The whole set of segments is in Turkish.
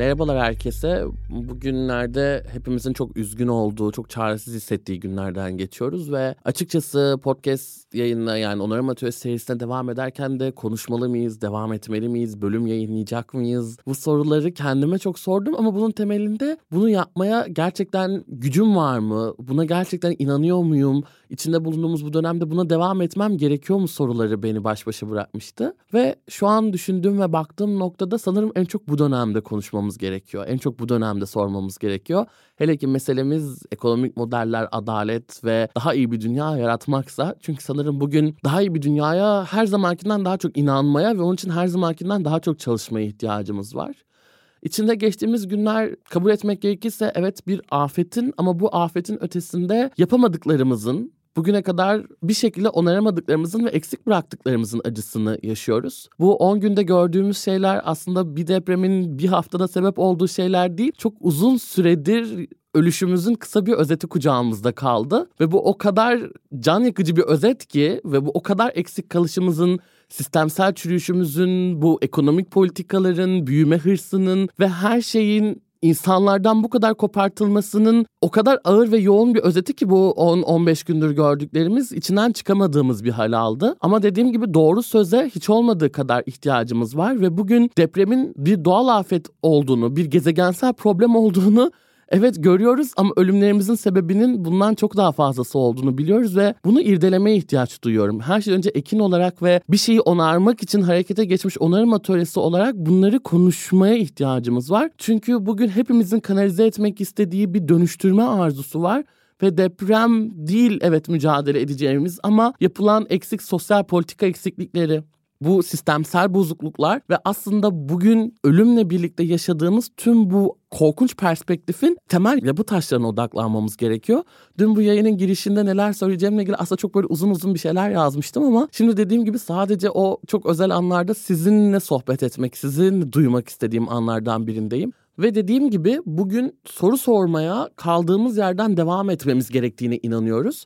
Merhabalar herkese. Bugünlerde hepimizin çok üzgün olduğu, çok çaresiz hissettiği günlerden geçiyoruz ve açıkçası podcast yayınına yani Onarım Atölyesi serisine devam ederken de konuşmalı mıyız, devam etmeli miyiz, bölüm yayınlayacak mıyız? Bu soruları kendime çok sordum ama bunun temelinde bunu yapmaya gerçekten gücüm var mı? Buna gerçekten inanıyor muyum? İçinde bulunduğumuz bu dönemde buna devam etmem gerekiyor mu soruları beni baş başa bırakmıştı. Ve şu an düşündüğüm ve baktığım noktada sanırım en çok bu dönemde konuşmamız gerekiyor. En çok bu dönemde sormamız gerekiyor. Hele ki meselemiz ekonomik modeller, adalet ve daha iyi bir dünya yaratmaksa. Çünkü sanırım bugün daha iyi bir dünyaya her zamankinden daha çok inanmaya ve onun için her zamankinden daha çok çalışmaya ihtiyacımız var. İçinde geçtiğimiz günler kabul etmek gerekirse evet bir afetin ama bu afetin ötesinde yapamadıklarımızın, bugüne kadar bir şekilde onaramadıklarımızın ve eksik bıraktıklarımızın acısını yaşıyoruz. Bu 10 günde gördüğümüz şeyler aslında bir depremin bir haftada sebep olduğu şeyler değil. Çok uzun süredir ölüşümüzün kısa bir özeti kucağımızda kaldı ve bu o kadar can yakıcı bir özet ki ve bu o kadar eksik kalışımızın sistemsel çürüyüşümüzün, bu ekonomik politikaların, büyüme hırsının ve her şeyin insanlardan bu kadar kopartılmasının o kadar ağır ve yoğun bir özeti ki bu 10-15 gündür gördüklerimiz içinden çıkamadığımız bir hal aldı. Ama dediğim gibi doğru söze hiç olmadığı kadar ihtiyacımız var ve bugün depremin bir doğal afet olduğunu, bir gezegensel problem olduğunu Evet görüyoruz ama ölümlerimizin sebebinin bundan çok daha fazlası olduğunu biliyoruz ve bunu irdelemeye ihtiyaç duyuyorum. Her şeyden önce ekin olarak ve bir şeyi onarmak için harekete geçmiş onarım atölyesi olarak bunları konuşmaya ihtiyacımız var. Çünkü bugün hepimizin kanalize etmek istediği bir dönüştürme arzusu var ve deprem değil evet mücadele edeceğimiz ama yapılan eksik sosyal politika eksiklikleri, bu sistemsel bozukluklar ve aslında bugün ölümle birlikte yaşadığımız tüm bu korkunç perspektifin temel yapı taşlarına odaklanmamız gerekiyor. Dün bu yayının girişinde neler söyleyeceğimle ilgili aslında çok böyle uzun uzun bir şeyler yazmıştım ama şimdi dediğim gibi sadece o çok özel anlarda sizinle sohbet etmek, sizin duymak istediğim anlardan birindeyim. Ve dediğim gibi bugün soru sormaya kaldığımız yerden devam etmemiz gerektiğine inanıyoruz.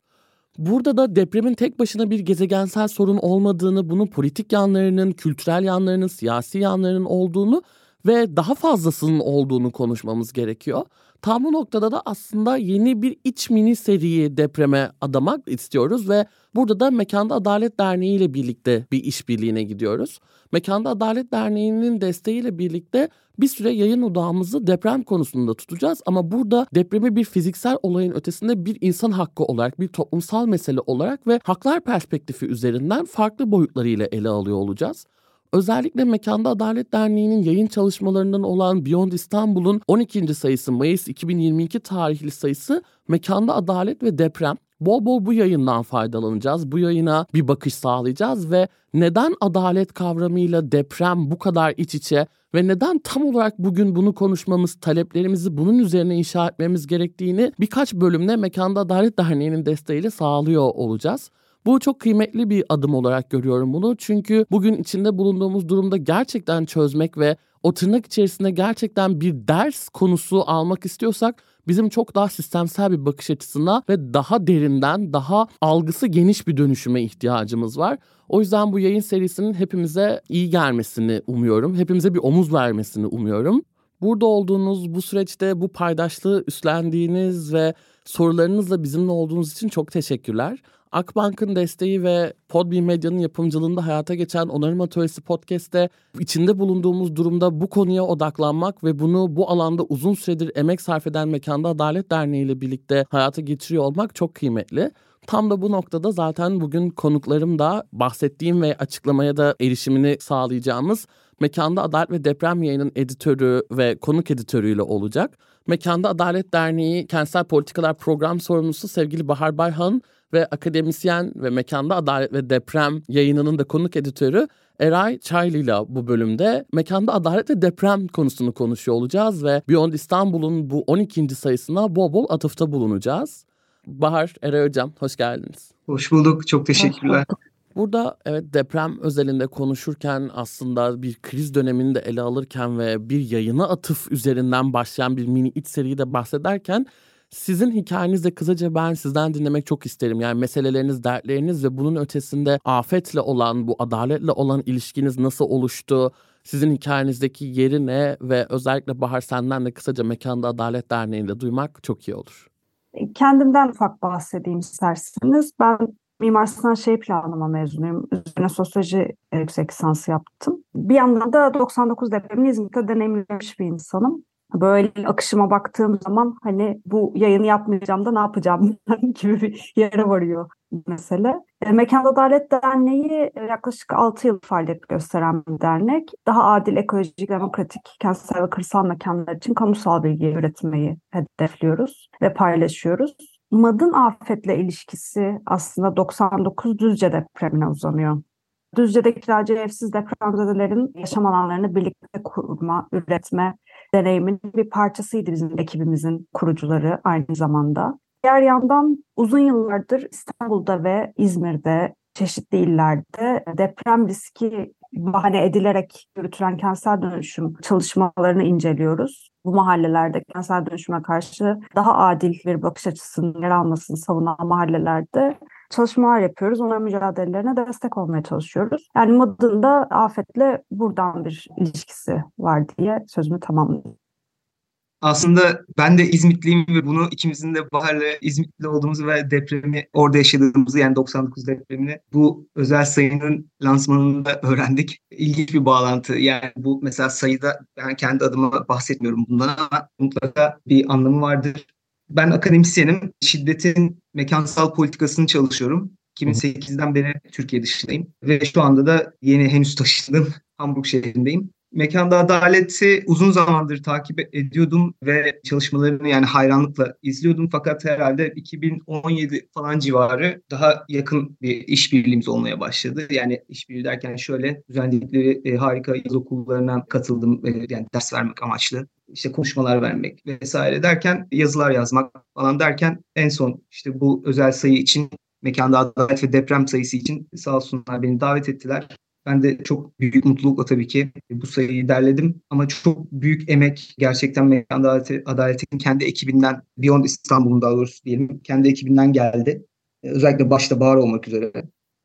Burada da depremin tek başına bir gezegensel sorun olmadığını, bunun politik yanlarının, kültürel yanlarının, siyasi yanlarının olduğunu ve daha fazlasının olduğunu konuşmamız gerekiyor. Tam bu noktada da aslında yeni bir iç mini seriyi depreme adamak istiyoruz ve burada da Mekanda Adalet Derneği ile birlikte bir işbirliğine gidiyoruz. Mekanda Adalet Derneği'nin desteğiyle birlikte bir süre yayın odağımızı deprem konusunda tutacağız ama burada depremi bir fiziksel olayın ötesinde bir insan hakkı olarak, bir toplumsal mesele olarak ve haklar perspektifi üzerinden farklı boyutlarıyla ele alıyor olacağız. Özellikle Mekanda Adalet Derneği'nin yayın çalışmalarından olan Beyond İstanbul'un 12. sayısı Mayıs 2022 tarihli sayısı Mekanda Adalet ve Deprem. Bol bol bu yayından faydalanacağız. Bu yayına bir bakış sağlayacağız ve neden adalet kavramıyla deprem bu kadar iç içe ve neden tam olarak bugün bunu konuşmamız, taleplerimizi bunun üzerine inşa etmemiz gerektiğini birkaç bölümde Mekanda Adalet Derneği'nin desteğiyle sağlıyor olacağız. Bu çok kıymetli bir adım olarak görüyorum bunu. Çünkü bugün içinde bulunduğumuz durumda gerçekten çözmek ve o tırnak içerisinde gerçekten bir ders konusu almak istiyorsak bizim çok daha sistemsel bir bakış açısına ve daha derinden, daha algısı geniş bir dönüşüme ihtiyacımız var. O yüzden bu yayın serisinin hepimize iyi gelmesini umuyorum. Hepimize bir omuz vermesini umuyorum. Burada olduğunuz bu süreçte bu paydaşlığı üstlendiğiniz ve sorularınızla bizimle olduğunuz için çok teşekkürler. Akbank'ın desteği ve Podbean Medya'nın yapımcılığında hayata geçen Onarım Atölyesi Podcast'te içinde bulunduğumuz durumda bu konuya odaklanmak ve bunu bu alanda uzun süredir emek sarf eden Mekanda Adalet Derneği ile birlikte hayata geçiriyor olmak çok kıymetli. Tam da bu noktada zaten bugün konuklarım da bahsettiğim ve açıklamaya da erişimini sağlayacağımız Mekanda Adalet ve Deprem Yayının editörü ve konuk editörüyle olacak. Mekanda Adalet Derneği Kentsel Politikalar Program Sorumlusu sevgili Bahar Bayhan ve akademisyen ve Mekanda Adalet ve Deprem yayınının da konuk editörü Eray Çaylı ile bu bölümde mekanda adalet ve deprem konusunu konuşuyor olacağız ve Beyond İstanbul'un bu 12. sayısına bol bol atıfta bulunacağız. Bahar, Eray Hocam hoş geldiniz. Hoş bulduk, çok teşekkürler. Burada evet deprem özelinde konuşurken aslında bir kriz dönemini de ele alırken ve bir yayına atıf üzerinden başlayan bir mini iç seriyi de bahsederken sizin hikayenizde kısaca ben sizden dinlemek çok isterim. Yani meseleleriniz, dertleriniz ve bunun ötesinde afetle olan, bu adaletle olan ilişkiniz nasıl oluştu? Sizin hikayenizdeki yeri ne ve özellikle Bahar senden de kısaca Mekanda Adalet Derneği'nde duymak çok iyi olur. Kendimden ufak bahsedeyim isterseniz. Ben Mimar Sinan Şehir Planlama mezunuyum. Üzerine sosyoloji yüksek lisansı yaptım. Bir yandan da 99 depremini İzmit'te deneyimlemiş bir insanım. Böyle akışıma baktığım zaman hani bu yayını yapmayacağım da ne yapacağım gibi bir yere varıyor mesele. E, Mekan Adalet Derneği e, yaklaşık 6 yıl faaliyet gösteren bir dernek. Daha adil, ekolojik, demokratik, kentsel ve kırsal mekanlar için kamusal bilgi üretmeyi hedefliyoruz ve paylaşıyoruz. MAD'ın afetle ilişkisi aslında 99 Düzce depremine uzanıyor. Düzce'deki kiracı evsiz depremzedelerin yaşam alanlarını birlikte kurma, üretme deneyimin bir parçasıydı bizim ekibimizin kurucuları aynı zamanda. Diğer yandan uzun yıllardır İstanbul'da ve İzmir'de çeşitli illerde deprem riski bahane edilerek yürütülen kentsel dönüşüm çalışmalarını inceliyoruz. Bu mahallelerde kentsel dönüşüme karşı daha adil bir bakış açısının yer almasını savunan mahallelerde çalışmalar yapıyoruz. Onların mücadelelerine destek olmaya çalışıyoruz. Yani MAD'ın afetle buradan bir ilişkisi var diye sözümü tamamlayayım. Aslında ben de İzmitliyim ve bunu ikimizin de Bahar'la İzmitli olduğumuzu ve depremi orada yaşadığımızı yani 99 depremini bu özel sayının lansmanında öğrendik. İlginç bir bağlantı. Yani bu mesela sayıda ben kendi adıma bahsetmiyorum bundan ama mutlaka bir anlamı vardır. Ben akademisyenim. Şiddetin mekansal politikasını çalışıyorum. 2008'den beri Türkiye dışındayım ve şu anda da yeni henüz taşındım. Hamburg şehrindeyim. Mekanda Adaleti uzun zamandır takip ediyordum ve çalışmalarını yani hayranlıkla izliyordum. Fakat herhalde 2017 falan civarı daha yakın bir işbirliğimiz olmaya başladı. Yani işbirliği derken şöyle düzenledikleri e, harika yaz okullarına katıldım. E, yani ders vermek amaçlı işte konuşmalar vermek vesaire derken yazılar yazmak falan derken en son işte bu özel sayı için mekanda adalet ve deprem sayısı için sağ olsunlar beni davet ettiler. Ben de çok büyük mutlulukla tabii ki bu sayıyı derledim. Ama çok büyük emek gerçekten Mekan Adaleti, Adalet'in kendi ekibinden, Beyond İstanbul'un daha doğrusu diyelim, kendi ekibinden geldi. Ee, özellikle başta Bahar olmak üzere.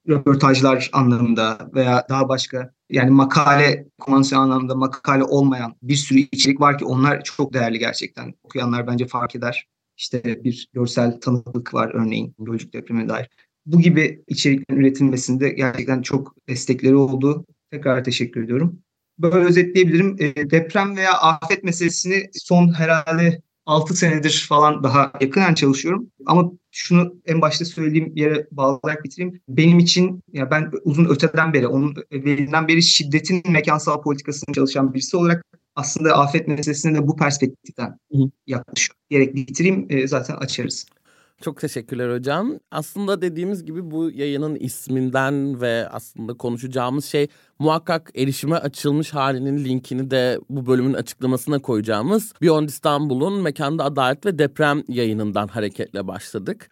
Röportajlar anlamında veya daha başka yani makale konvansiyon anlamda makale olmayan bir sürü içerik var ki onlar çok değerli gerçekten. Okuyanlar bence fark eder. İşte bir görsel tanıklık var örneğin Gölcük depremine dair bu gibi içeriklerin üretilmesinde gerçekten çok destekleri oldu. Tekrar teşekkür ediyorum. Böyle özetleyebilirim. E, deprem veya afet meselesini son herhalde 6 senedir falan daha yakından çalışıyorum. Ama şunu en başta söylediğim yere bağlayarak bitireyim. Benim için ya ben uzun öteden beri, onun evvelinden beri şiddetin mekansal politikasını çalışan birisi olarak aslında afet meselesine de bu perspektiften yaklaşıyorum. Diyerek bitireyim e, zaten açarız. Çok teşekkürler hocam. Aslında dediğimiz gibi bu yayının isminden ve aslında konuşacağımız şey muhakkak erişime açılmış halinin linkini de bu bölümün açıklamasına koyacağımız Beyond İstanbul'un Mekanda Adalet ve Deprem yayınından hareketle başladık.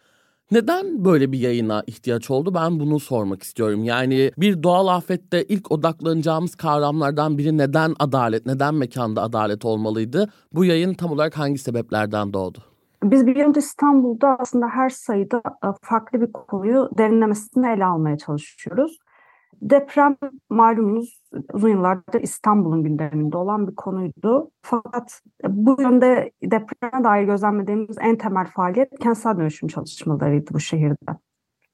Neden böyle bir yayına ihtiyaç oldu? Ben bunu sormak istiyorum. Yani bir doğal afette ilk odaklanacağımız kavramlardan biri neden adalet, neden mekanda adalet olmalıydı? Bu yayın tam olarak hangi sebeplerden doğdu? Biz Beyond İstanbul'da aslında her sayıda e, farklı bir konuyu derinlemesine ele almaya çalışıyoruz. Deprem malumunuz uzun yıllardır İstanbul'un gündeminde olan bir konuydu. Fakat bu yönde depreme dair gözlemlediğimiz en temel faaliyet kentsel dönüşüm çalışmalarıydı bu şehirde.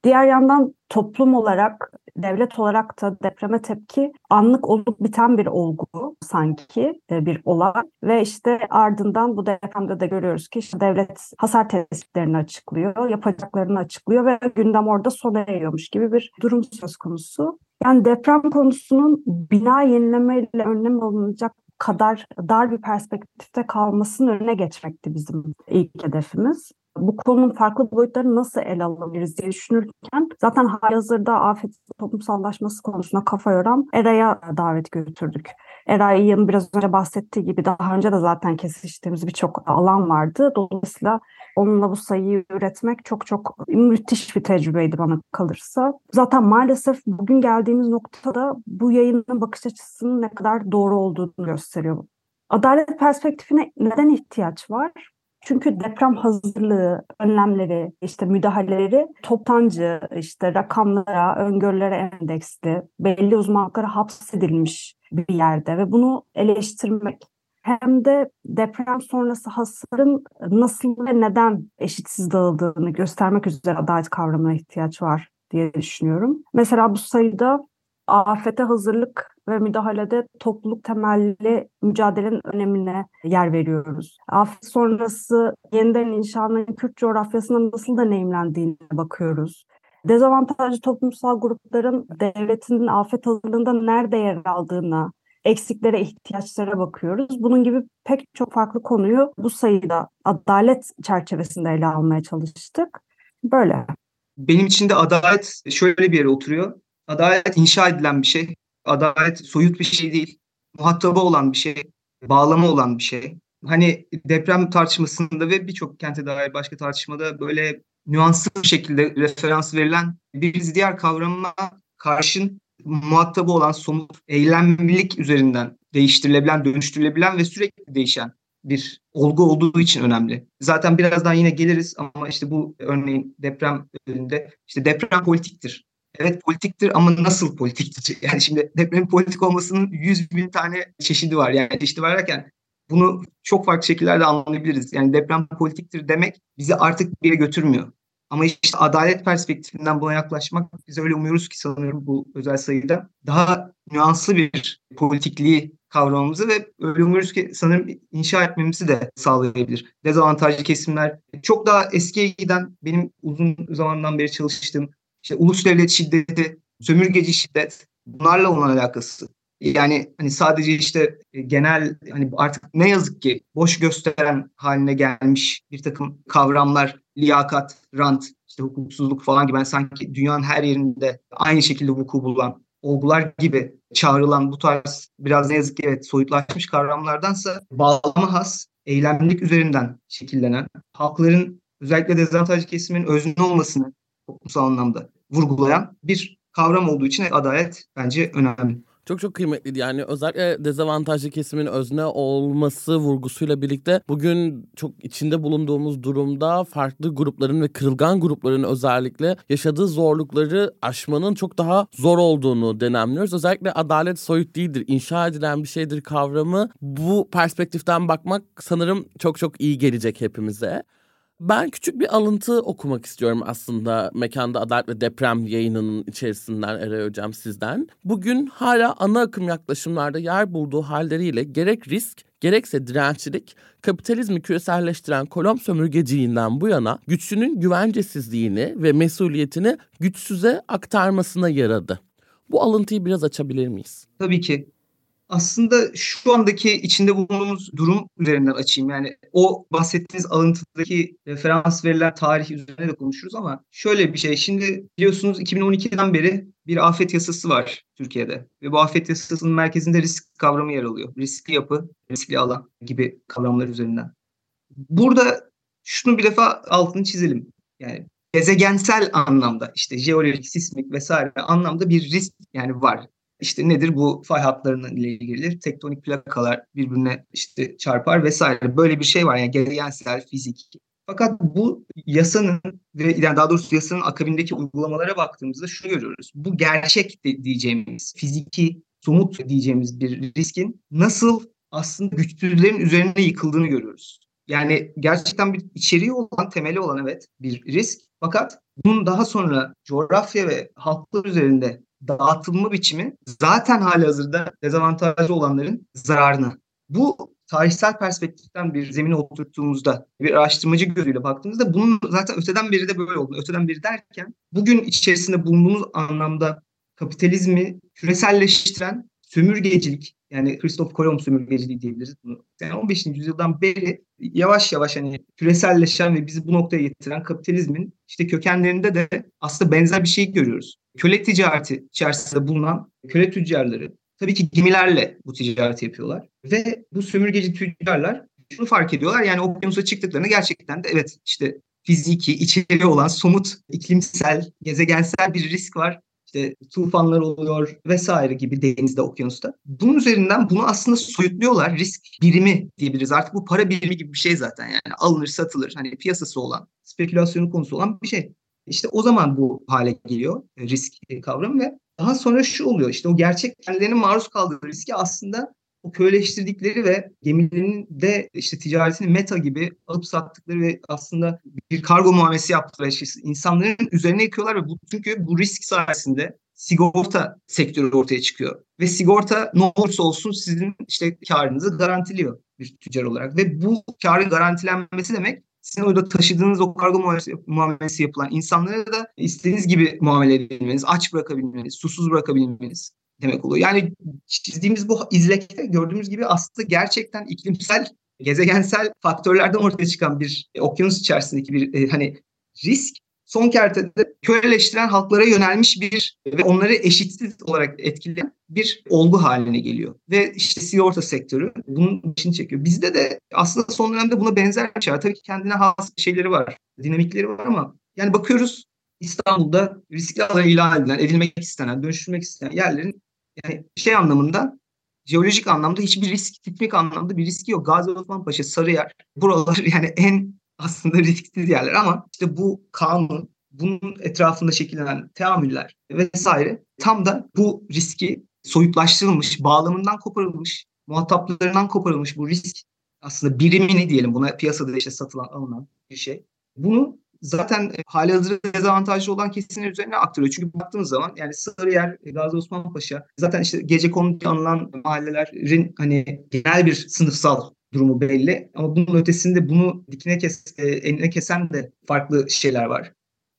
Diğer yandan toplum olarak, devlet olarak da depreme tepki anlık olup biten bir olgu sanki e, bir olay ve işte ardından bu depremde de görüyoruz ki işte devlet hasar tespitlerini açıklıyor, yapacaklarını açıklıyor ve gündem orada sona eriyormuş gibi bir durum söz konusu. Yani deprem konusunun bina yenilemeyle önlem alınacak kadar dar bir perspektifte kalmasının önüne geçmekti bizim ilk hedefimiz bu konunun farklı boyutlarını nasıl ele alabiliriz diye düşünürken zaten hazırda afet toplumsallaşması konusuna kafa yoran ERA'ya davet götürdük. Eray'ın biraz önce bahsettiği gibi daha önce de zaten kesiştiğimiz birçok alan vardı. Dolayısıyla onunla bu sayıyı üretmek çok çok müthiş bir tecrübeydi bana kalırsa. Zaten maalesef bugün geldiğimiz noktada bu yayının bakış açısının ne kadar doğru olduğunu gösteriyor. Adalet perspektifine neden ihtiyaç var? Çünkü deprem hazırlığı, önlemleri, işte müdahaleleri toptancı, işte rakamlara, öngörülere endeksli, belli uzmanlıklara hapsedilmiş bir yerde ve bunu eleştirmek hem de deprem sonrası hasarın nasıl ve neden eşitsiz dağıldığını göstermek üzere adalet kavramına ihtiyaç var diye düşünüyorum. Mesela bu sayıda afete hazırlık ve müdahalede topluluk temelli mücadelenin önemine yer veriyoruz. Afet sonrası yeniden inşanın Kürt coğrafyasında nasıl deneyimlendiğine bakıyoruz. Dezavantajlı toplumsal grupların devletinin afet hazırlığında nerede yer aldığına, eksiklere, ihtiyaçlara bakıyoruz. Bunun gibi pek çok farklı konuyu bu sayıda adalet çerçevesinde ele almaya çalıştık. Böyle. Benim için de adalet şöyle bir yere oturuyor. Adalet inşa edilen bir şey. Adalet soyut bir şey değil. Muhatabı olan bir şey. Bağlama olan bir şey. Hani deprem tartışmasında ve birçok kente dair başka tartışmada böyle nüanslı bir şekilde referans verilen bir diğer kavramına karşın muhatabı olan somut eylemlilik üzerinden değiştirilebilen, dönüştürülebilen ve sürekli değişen bir olgu olduğu için önemli. Zaten birazdan yine geliriz ama işte bu örneğin deprem önünde işte deprem politiktir. Evet politiktir ama nasıl politiktir? Yani şimdi depremin politik olmasının yüz bin tane çeşidi var. Yani çeşidi varken bunu çok farklı şekillerde anlayabiliriz. Yani deprem politiktir demek bizi artık bir yere götürmüyor. Ama işte adalet perspektifinden buna yaklaşmak biz öyle umuyoruz ki sanıyorum bu özel sayıda daha nüanslı bir politikliği kavramamızı ve öyle umuyoruz ki sanırım inşa etmemizi de sağlayabilir. Dezavantajlı kesimler çok daha eskiye giden benim uzun zamandan beri çalıştığım işte ulus devlet şiddeti, sömürgeci şiddet bunlarla olan alakası. Yani hani sadece işte e, genel hani artık ne yazık ki boş gösteren haline gelmiş bir takım kavramlar, liyakat, rant, işte hukuksuzluk falan gibi yani sanki dünyanın her yerinde aynı şekilde vuku bulan olgular gibi çağrılan bu tarz biraz ne yazık ki evet soyutlaşmış kavramlardansa bağlama has, eylemlilik üzerinden şekillenen, halkların özellikle dezavantajlı kesimin özne olmasını toplumsal anlamda vurgulayan bir kavram olduğu için adalet bence önemli. Çok çok kıymetliydi yani özellikle dezavantajlı kesimin özne olması vurgusuyla birlikte bugün çok içinde bulunduğumuz durumda farklı grupların ve kırılgan grupların özellikle yaşadığı zorlukları aşmanın çok daha zor olduğunu denemliyoruz. Özellikle adalet soyut değildir, inşa edilen bir şeydir kavramı bu perspektiften bakmak sanırım çok çok iyi gelecek hepimize. Ben küçük bir alıntı okumak istiyorum aslında Mekanda Adalet ve Deprem yayınının içerisinden Eray Hocam sizden. Bugün hala ana akım yaklaşımlarda yer bulduğu halleriyle gerek risk gerekse dirençlilik kapitalizmi küreselleştiren kolon sömürgeciliğinden bu yana güçlünün güvencesizliğini ve mesuliyetini güçsüze aktarmasına yaradı. Bu alıntıyı biraz açabilir miyiz? Tabii ki aslında şu andaki içinde bulunduğumuz durum üzerinden açayım. Yani o bahsettiğiniz alıntıdaki referans verilen tarih üzerine de konuşuruz ama şöyle bir şey. Şimdi biliyorsunuz 2012'den beri bir afet yasası var Türkiye'de. Ve bu afet yasasının merkezinde risk kavramı yer alıyor. Riskli yapı, riskli alan gibi kavramlar üzerinden. Burada şunu bir defa altını çizelim. Yani gezegensel anlamda işte jeolojik, sismik vesaire anlamda bir risk yani var. İşte nedir bu fay hatlarının ile ilgili tektonik plakalar birbirine işte çarpar vesaire. Böyle bir şey var yani gezegensel fizik. Fakat bu yasanın ve yani daha doğrusu yasanın akabindeki uygulamalara baktığımızda şunu görüyoruz. Bu gerçek diyeceğimiz fiziki somut diyeceğimiz bir riskin nasıl aslında güçsüzlerin üzerine yıkıldığını görüyoruz. Yani gerçekten bir içeriği olan, temeli olan evet bir risk. Fakat bunun daha sonra coğrafya ve halklar üzerinde dağıtılma biçimi zaten hali hazırda dezavantajlı olanların zararına. Bu tarihsel perspektiften bir zemine oturttuğumuzda, bir araştırmacı gözüyle baktığımızda bunun zaten öteden beri de böyle oldu. Öteden beri derken bugün içerisinde bulunduğumuz anlamda kapitalizmi küreselleştiren sömürgecilik yani Christoph Kolomb sömürgeciliği diyebiliriz bunu. Yani 15. yüzyıldan beri yavaş yavaş hani küreselleşen ve bizi bu noktaya getiren kapitalizmin işte kökenlerinde de aslında benzer bir şey görüyoruz. Köle ticareti içerisinde bulunan köle tüccarları tabii ki gemilerle bu ticareti yapıyorlar. Ve bu sömürgeci tüccarlar şunu fark ediyorlar yani okyanusa çıktıklarında gerçekten de evet işte fiziki, içeri olan somut, iklimsel, gezegensel bir risk var işte tufanlar oluyor vesaire gibi denizde, okyanusta. Bunun üzerinden bunu aslında soyutluyorlar. Risk birimi diyebiliriz. Artık bu para birimi gibi bir şey zaten yani alınır satılır. Hani piyasası olan, spekülasyonun konusu olan bir şey. İşte o zaman bu hale geliyor risk kavramı ve daha sonra şu oluyor işte o gerçek kendilerinin maruz kaldığı riski aslında o köyleştirdikleri ve gemilerinin de işte ticaretini meta gibi alıp sattıkları ve aslında bir kargo muamelesi yaptıkları şey, insanların üzerine yıkıyorlar ve bu, çünkü bu risk sayesinde sigorta sektörü ortaya çıkıyor. Ve sigorta ne olursa olsun sizin işte karınızı garantiliyor bir tüccar olarak. Ve bu karın garantilenmesi demek sizin orada taşıdığınız o kargo muamelesi yapılan insanlara da istediğiniz gibi muamele edebilmeniz, aç bırakabilmeniz, susuz bırakabilmeniz demek oluyor. Yani çizdiğimiz bu izlekte gördüğümüz gibi aslında gerçekten iklimsel, gezegensel faktörlerden ortaya çıkan bir e, okyanus içerisindeki bir e, hani risk son kertede köleleştiren halklara yönelmiş bir ve onları eşitsiz olarak etkileyen bir olgu haline geliyor. Ve işte sigorta sektörü bunun içini çekiyor. Bizde de aslında son dönemde buna benzer bir şey var. Tabii ki kendine has şeyleri var, dinamikleri var ama yani bakıyoruz İstanbul'da riskli alan ilan edilen, edilmek istenen, dönüştürmek istenen yerlerin yani şey anlamında jeolojik anlamda hiçbir risk, teknik anlamda bir riski yok. Gazi Osman Paşa, Sarıyer buralar yani en aslında risksiz yerler ama işte bu kanun, bunun etrafında şekillenen teamüller vesaire tam da bu riski soyutlaştırılmış, bağlamından koparılmış, muhataplarından koparılmış bu risk aslında birimini diyelim buna piyasada işte satılan alınan bir şey. Bunu zaten e, hali hazırda dezavantajlı olan kesimler üzerine aktarıyor. Çünkü baktığınız zaman yani Sarıyer, e, Gazi Osman Paşa zaten işte gece kondu anılan mahallelerin hani genel bir sınıfsal durumu belli. Ama bunun ötesinde bunu dikine kes, e, kesen de farklı şeyler var.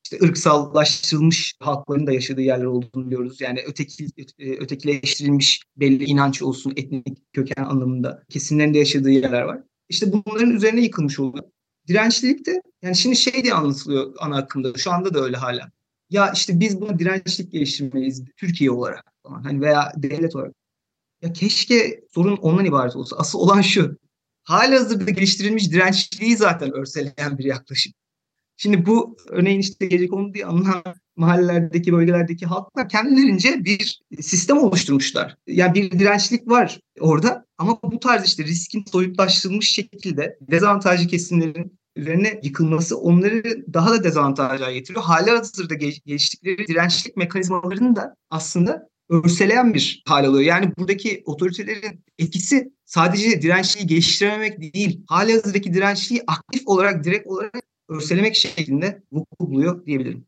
İşte ırksallaştırılmış halkların da yaşadığı yerler olduğunu biliyoruz. Yani öteki, ötekileştirilmiş belli inanç olsun, etnik köken anlamında kesimlerin de yaşadığı yerler var. İşte bunların üzerine yıkılmış oluyor. Dirençlilik de yani şimdi şey diye anlatılıyor ana akımda. Şu anda da öyle hala. Ya işte biz buna dirençlik geliştirmeliyiz Türkiye olarak falan. Hani veya devlet olarak. Ya keşke sorun ondan ibaret olsa. Asıl olan şu. Hali hazırda geliştirilmiş dirençliği zaten örseleyen bir yaklaşım. Şimdi bu örneğin işte gece konu diye anılan mahallelerdeki, bölgelerdeki halklar kendilerince bir sistem oluşturmuşlar. Yani bir dirençlik var orada ama bu tarz işte riskin soyutlaştırılmış şekilde dezavantajlı kesimlerin üzerine yıkılması onları daha da dezavantaja getiriyor. Hali hazırda geliştikleri dirençlik mekanizmalarını da aslında örseleyen bir hal alıyor. Yani buradaki otoritelerin etkisi sadece dirençliği geliştirememek değil, hali hazırdaki dirençliği aktif olarak, direkt olarak örselemek şeklinde vuku buluyor diyebilirim.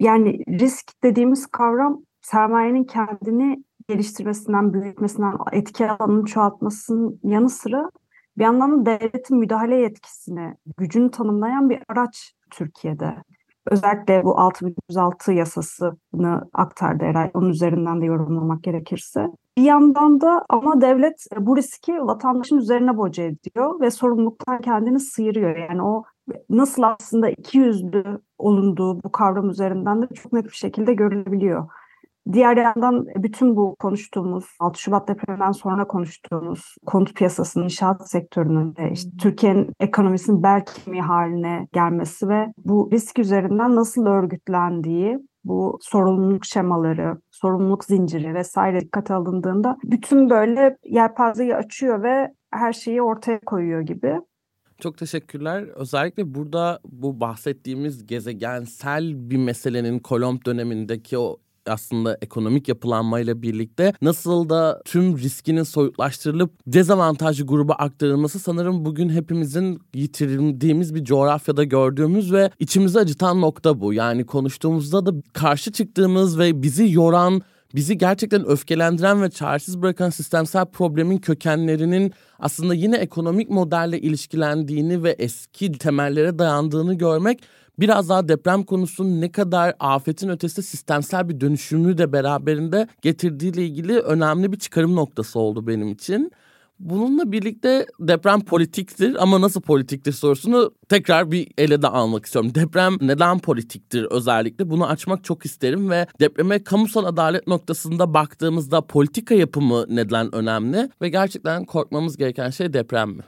Yani risk dediğimiz kavram sermayenin kendini geliştirmesinden, büyütmesinden, etki alanını çoğaltmasının yanı sıra bir yandan da devletin müdahale yetkisini, gücünü tanımlayan bir araç Türkiye'de. Özellikle bu 6106 yasasını aktardı Eray. Onun üzerinden de yorumlamak gerekirse. Bir yandan da ama devlet bu riski vatandaşın üzerine boca ediyor ve sorumluluktan kendini sıyırıyor. Yani o nasıl aslında iki yüzlü olunduğu bu kavram üzerinden de çok net bir şekilde görülebiliyor. Diğer yandan bütün bu konuştuğumuz 6 Şubat depreminden sonra konuştuğumuz konut piyasasının inşaat sektörünün işte Türkiye'nin ekonomisinin bel kemiği haline gelmesi ve bu risk üzerinden nasıl örgütlendiği bu sorumluluk şemaları, sorumluluk zinciri vesaire dikkate alındığında bütün böyle yelpazeyi açıyor ve her şeyi ortaya koyuyor gibi. Çok teşekkürler. Özellikle burada bu bahsettiğimiz gezegensel bir meselenin Kolomb dönemindeki o aslında ekonomik yapılanmayla birlikte nasıl da tüm riskinin soyutlaştırılıp dezavantajlı gruba aktarılması sanırım bugün hepimizin yitirdiğimiz bir coğrafyada gördüğümüz ve içimizi acıtan nokta bu. Yani konuştuğumuzda da karşı çıktığımız ve bizi yoran bizi gerçekten öfkelendiren ve çaresiz bırakan sistemsel problemin kökenlerinin aslında yine ekonomik modelle ilişkilendiğini ve eski temellere dayandığını görmek biraz daha deprem konusunun ne kadar afetin ötesi sistemsel bir dönüşümü de beraberinde getirdiğiyle ilgili önemli bir çıkarım noktası oldu benim için. Bununla birlikte deprem politiktir ama nasıl politiktir sorusunu tekrar bir ele de almak istiyorum. Deprem neden politiktir özellikle bunu açmak çok isterim ve depreme kamusal adalet noktasında baktığımızda politika yapımı neden önemli ve gerçekten korkmamız gereken şey deprem mi?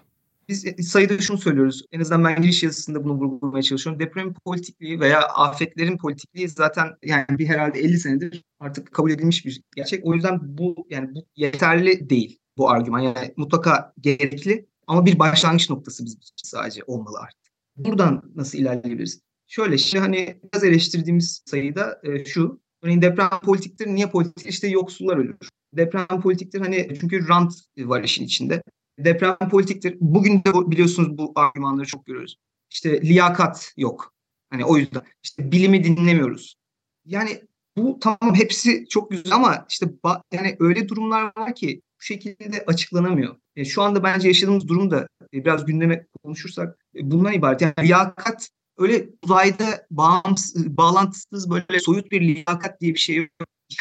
Biz sayıda şunu söylüyoruz. En azından ben giriş yazısında bunu vurgulamaya çalışıyorum. Deprem politikliği veya afetlerin politikliği zaten yani bir herhalde 50 senedir artık kabul edilmiş bir gerçek. O yüzden bu yani bu yeterli değil bu argüman. Yani mutlaka gerekli ama bir başlangıç noktası bizim için sadece olmalı artık. Buradan nasıl ilerleyebiliriz? Şöyle şimdi hani biraz eleştirdiğimiz sayıda e, şu. Örneğin deprem politiktir. Niye politiktir? İşte yoksullar ölür. Deprem politiktir hani çünkü rant var işin içinde. Deprem politiktir. Bugün de biliyorsunuz bu argümanları çok görüyoruz. İşte liyakat yok. Hani o yüzden işte bilimi dinlemiyoruz. Yani bu tamam hepsi çok güzel ama işte yani öyle durumlar var ki bu şekilde açıklanamıyor. E, şu anda bence yaşadığımız durum da e, biraz gündeme konuşursak e, bundan ibaret. Yani liyakat öyle uzayda bağımsız, bağlantısız böyle soyut bir liyakat diye bir şey yok.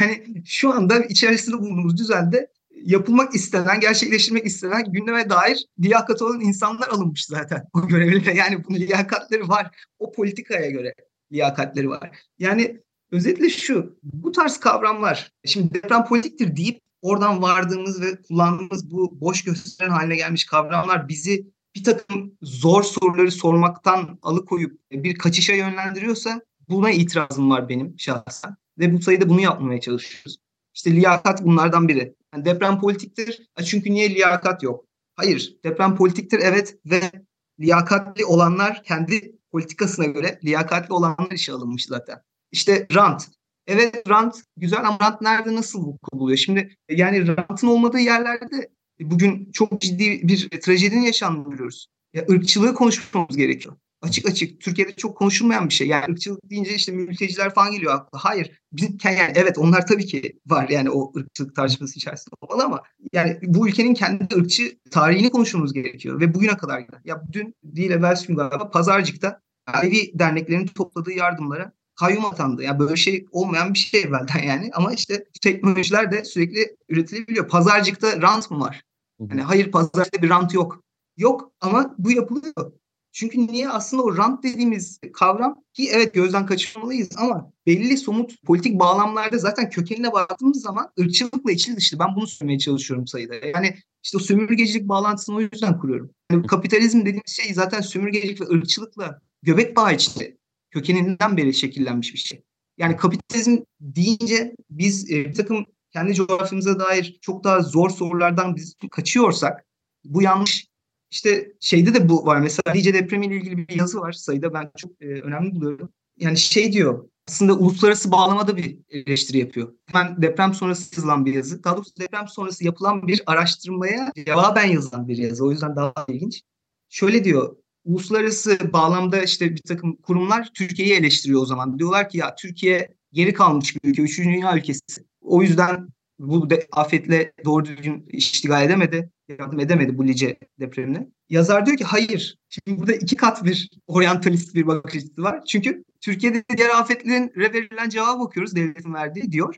Yani şu anda içerisinde bulunduğumuz düzende yapılmak istenen, gerçekleştirmek istenen gündeme dair liyakat olan insanlar alınmış zaten o görevlere. Yani bunun liyakatleri var. O politikaya göre liyakatleri var. Yani özetle şu, bu tarz kavramlar, şimdi deprem politiktir deyip oradan vardığımız ve kullandığımız bu boş gösteren haline gelmiş kavramlar bizi bir takım zor soruları sormaktan alıkoyup bir kaçışa yönlendiriyorsa buna itirazım var benim şahsen. Ve bu sayıda bunu yapmaya çalışıyoruz. İşte liyakat bunlardan biri. Yani deprem politiktir. Çünkü niye liyakat yok? Hayır, deprem politiktir evet ve liyakatli olanlar kendi politikasına göre liyakatli olanlar işe alınmış zaten. İşte rant. Evet rant güzel ama rant nerede nasıl vuku? Şimdi yani rantın olmadığı yerlerde bugün çok ciddi bir trajedinin yaşandığını biliyoruz. Ya, ırkçılığı konuşmamız gerekiyor açık açık Türkiye'de çok konuşulmayan bir şey. Yani ırkçılık deyince işte mülteciler falan geliyor akla. Hayır. Bizim, yani evet onlar tabii ki var yani o ırkçılık tartışması içerisinde olmalı ama yani bu ülkenin kendi ırkçı tarihini konuşmamız gerekiyor ve bugüne kadar giden. Ya dün değil evvelsi gün galiba Pazarcık'ta Evi derneklerinin topladığı yardımlara kayyum atandı. Yani böyle şey olmayan bir şey evvelden yani. Ama işte teknolojiler de sürekli üretilebiliyor. Pazarcıkta rant mı var? Yani hayır pazarcıkta bir rant yok. Yok ama bu yapılıyor. Çünkü niye aslında o rant dediğimiz kavram ki evet gözden kaçırmalıyız ama belli somut politik bağlamlarda zaten kökenine baktığımız zaman ırkçılıkla içli dışlı. Ben bunu söylemeye çalışıyorum sayıda. Yani işte o sömürgecilik bağlantısını o yüzden kuruyorum. Yani kapitalizm dediğimiz şey zaten sömürgecilik ve ırkçılıkla göbek bağı içinde kökeninden beri şekillenmiş bir şey. Yani kapitalizm deyince biz e, bir takım kendi coğrafyamıza dair çok daha zor sorulardan biz kaçıyorsak bu yanlış işte şeyde de bu var. Mesela Lice depremiyle ilgili bir yazı var sayıda ben çok e, önemli buluyorum. Yani şey diyor aslında uluslararası bağlamada bir eleştiri yapıyor. Hemen deprem sonrası yazılan bir yazı. Daha doğrusu deprem sonrası yapılan bir araştırmaya cevaben yazılan bir yazı. O yüzden daha ilginç. Şöyle diyor. Uluslararası bağlamda işte bir takım kurumlar Türkiye'yi eleştiriyor o zaman. Diyorlar ki ya Türkiye geri kalmış bir ülke, üçüncü dünya ülkesi. O yüzden bu afetle doğru düzgün iştigal edemedi, yardım edemedi bu Lice depremine. Yazar diyor ki hayır. Şimdi burada iki kat bir oryantalist bir bakış açısı var. Çünkü Türkiye'de diğer afetlerin verilen cevabı bakıyoruz devletin verdiği diyor.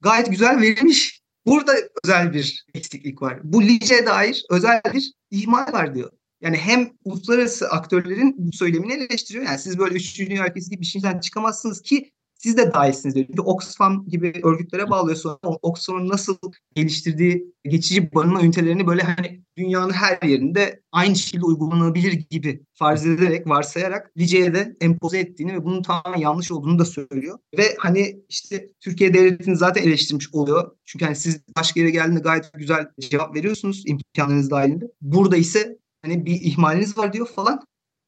Gayet güzel verilmiş. Burada özel bir eksiklik var. Bu Lice dair özel bir ihmal var diyor. Yani hem uluslararası aktörlerin bu söylemini eleştiriyor. Yani siz böyle üçüncü dünya ülkesi gibi bir şeyden çıkamazsınız ki siz de dahilsiniz diyor. Çünkü Oxfam gibi örgütlere bağlıyor sonra Oxfam'ın nasıl geliştirdiği geçici barınma ünitelerini böyle hani dünyanın her yerinde aynı şekilde uygulanabilir gibi farz ederek, varsayarak Lice'ye de empoze ettiğini ve bunun tamamen yanlış olduğunu da söylüyor. Ve hani işte Türkiye devletini zaten eleştirmiş oluyor. Çünkü hani siz başka yere geldiğinde gayet güzel cevap veriyorsunuz imkanlarınız dahilinde. Burada ise hani bir ihmaliniz var diyor falan.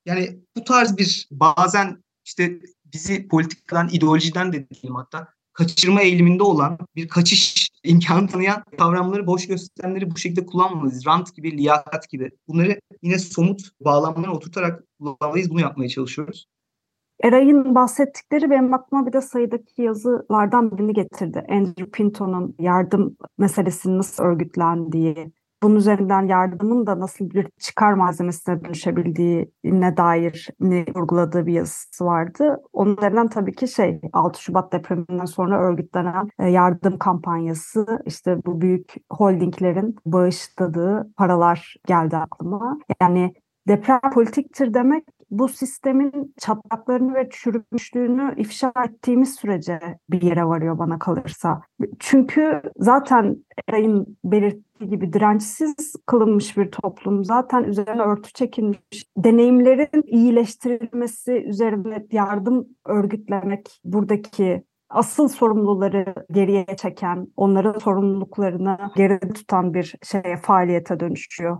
Yani bu tarz bir bazen işte bizi politikadan, ideolojiden de diyelim hatta kaçırma eğiliminde olan bir kaçış imkanı tanıyan kavramları boş gösterenleri bu şekilde kullanmalıyız. Rant gibi, liyakat gibi. Bunları yine somut bağlamlara oturtarak kullanmalıyız. Bunu yapmaya çalışıyoruz. Eray'ın bahsettikleri benim aklıma bir de sayıdaki yazılardan birini getirdi. Andrew Pinto'nun yardım meselesinin nasıl örgütlendiği, bunun üzerinden yardımın da nasıl bir çıkar malzemesine dönüşebildiğine dair ne vurguladığı bir yazısı vardı. Onun üzerinden tabii ki şey 6 Şubat depreminden sonra örgütlenen e, yardım kampanyası işte bu büyük holdinglerin bağışladığı paralar geldi aklıma. Yani deprem politiktir demek bu sistemin çatlaklarını ve çürümüşlüğünü ifşa ettiğimiz sürece bir yere varıyor bana kalırsa. Çünkü zaten Eray'ın belirttiği gibi dirençsiz kılınmış bir toplum. Zaten üzerine örtü çekilmiş. Deneyimlerin iyileştirilmesi üzerine yardım örgütlemek buradaki asıl sorumluları geriye çeken, onların sorumluluklarını geride tutan bir şeye faaliyete dönüşüyor.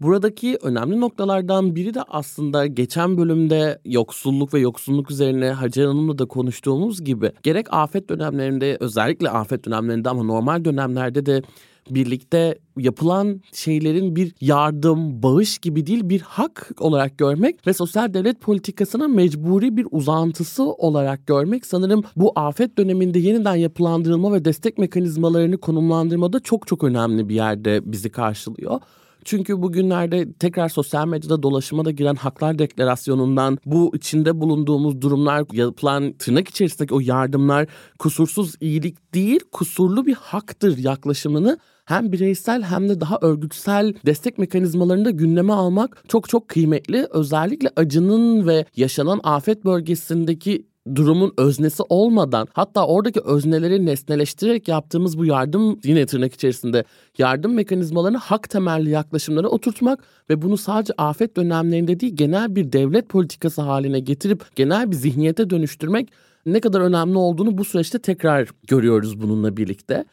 Buradaki önemli noktalardan biri de aslında geçen bölümde yoksulluk ve yoksulluk üzerine Hacer Hanım'la da konuştuğumuz gibi gerek afet dönemlerinde özellikle afet dönemlerinde ama normal dönemlerde de birlikte yapılan şeylerin bir yardım, bağış gibi değil bir hak olarak görmek ve sosyal devlet politikasına mecburi bir uzantısı olarak görmek sanırım bu afet döneminde yeniden yapılandırılma ve destek mekanizmalarını konumlandırmada çok çok önemli bir yerde bizi karşılıyor. Çünkü bugünlerde tekrar sosyal medyada dolaşıma da giren Haklar Deklarasyonu'ndan bu içinde bulunduğumuz durumlar yapılan tırnak içerisindeki o yardımlar kusursuz iyilik değil kusurlu bir haktır yaklaşımını hem bireysel hem de daha örgütsel destek mekanizmalarını da gündeme almak çok çok kıymetli. Özellikle acının ve yaşanan afet bölgesindeki durumun öznesi olmadan hatta oradaki özneleri nesneleştirerek yaptığımız bu yardım yine tırnak içerisinde yardım mekanizmalarını hak temelli yaklaşımlara oturtmak ve bunu sadece afet dönemlerinde değil genel bir devlet politikası haline getirip genel bir zihniyete dönüştürmek ne kadar önemli olduğunu bu süreçte tekrar görüyoruz bununla birlikte.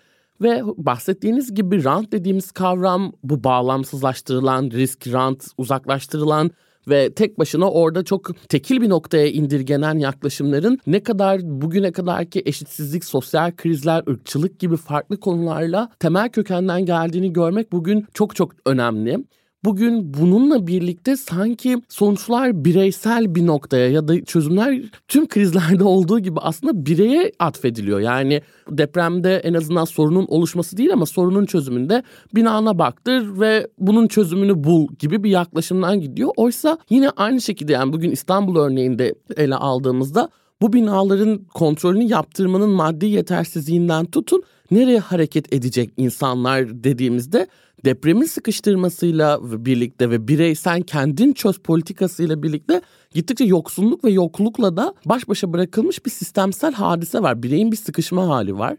Ve bahsettiğiniz gibi rant dediğimiz kavram bu bağlamsızlaştırılan, risk rant uzaklaştırılan ve tek başına orada çok tekil bir noktaya indirgenen yaklaşımların ne kadar bugüne kadarki eşitsizlik, sosyal krizler, ırkçılık gibi farklı konularla temel kökenden geldiğini görmek bugün çok çok önemli. Bugün bununla birlikte sanki sonuçlar bireysel bir noktaya ya da çözümler tüm krizlerde olduğu gibi aslında bireye atfediliyor. Yani depremde en azından sorunun oluşması değil ama sorunun çözümünde binana baktır ve bunun çözümünü bul gibi bir yaklaşımdan gidiyor. Oysa yine aynı şekilde yani bugün İstanbul örneğinde ele aldığımızda bu binaların kontrolünü yaptırmanın maddi yetersizliğinden tutun nereye hareket edecek insanlar dediğimizde depremin sıkıştırmasıyla birlikte ve bireysel kendin çöz politikasıyla birlikte gittikçe yoksulluk ve yoklukla da baş başa bırakılmış bir sistemsel hadise var. Bireyin bir sıkışma hali var.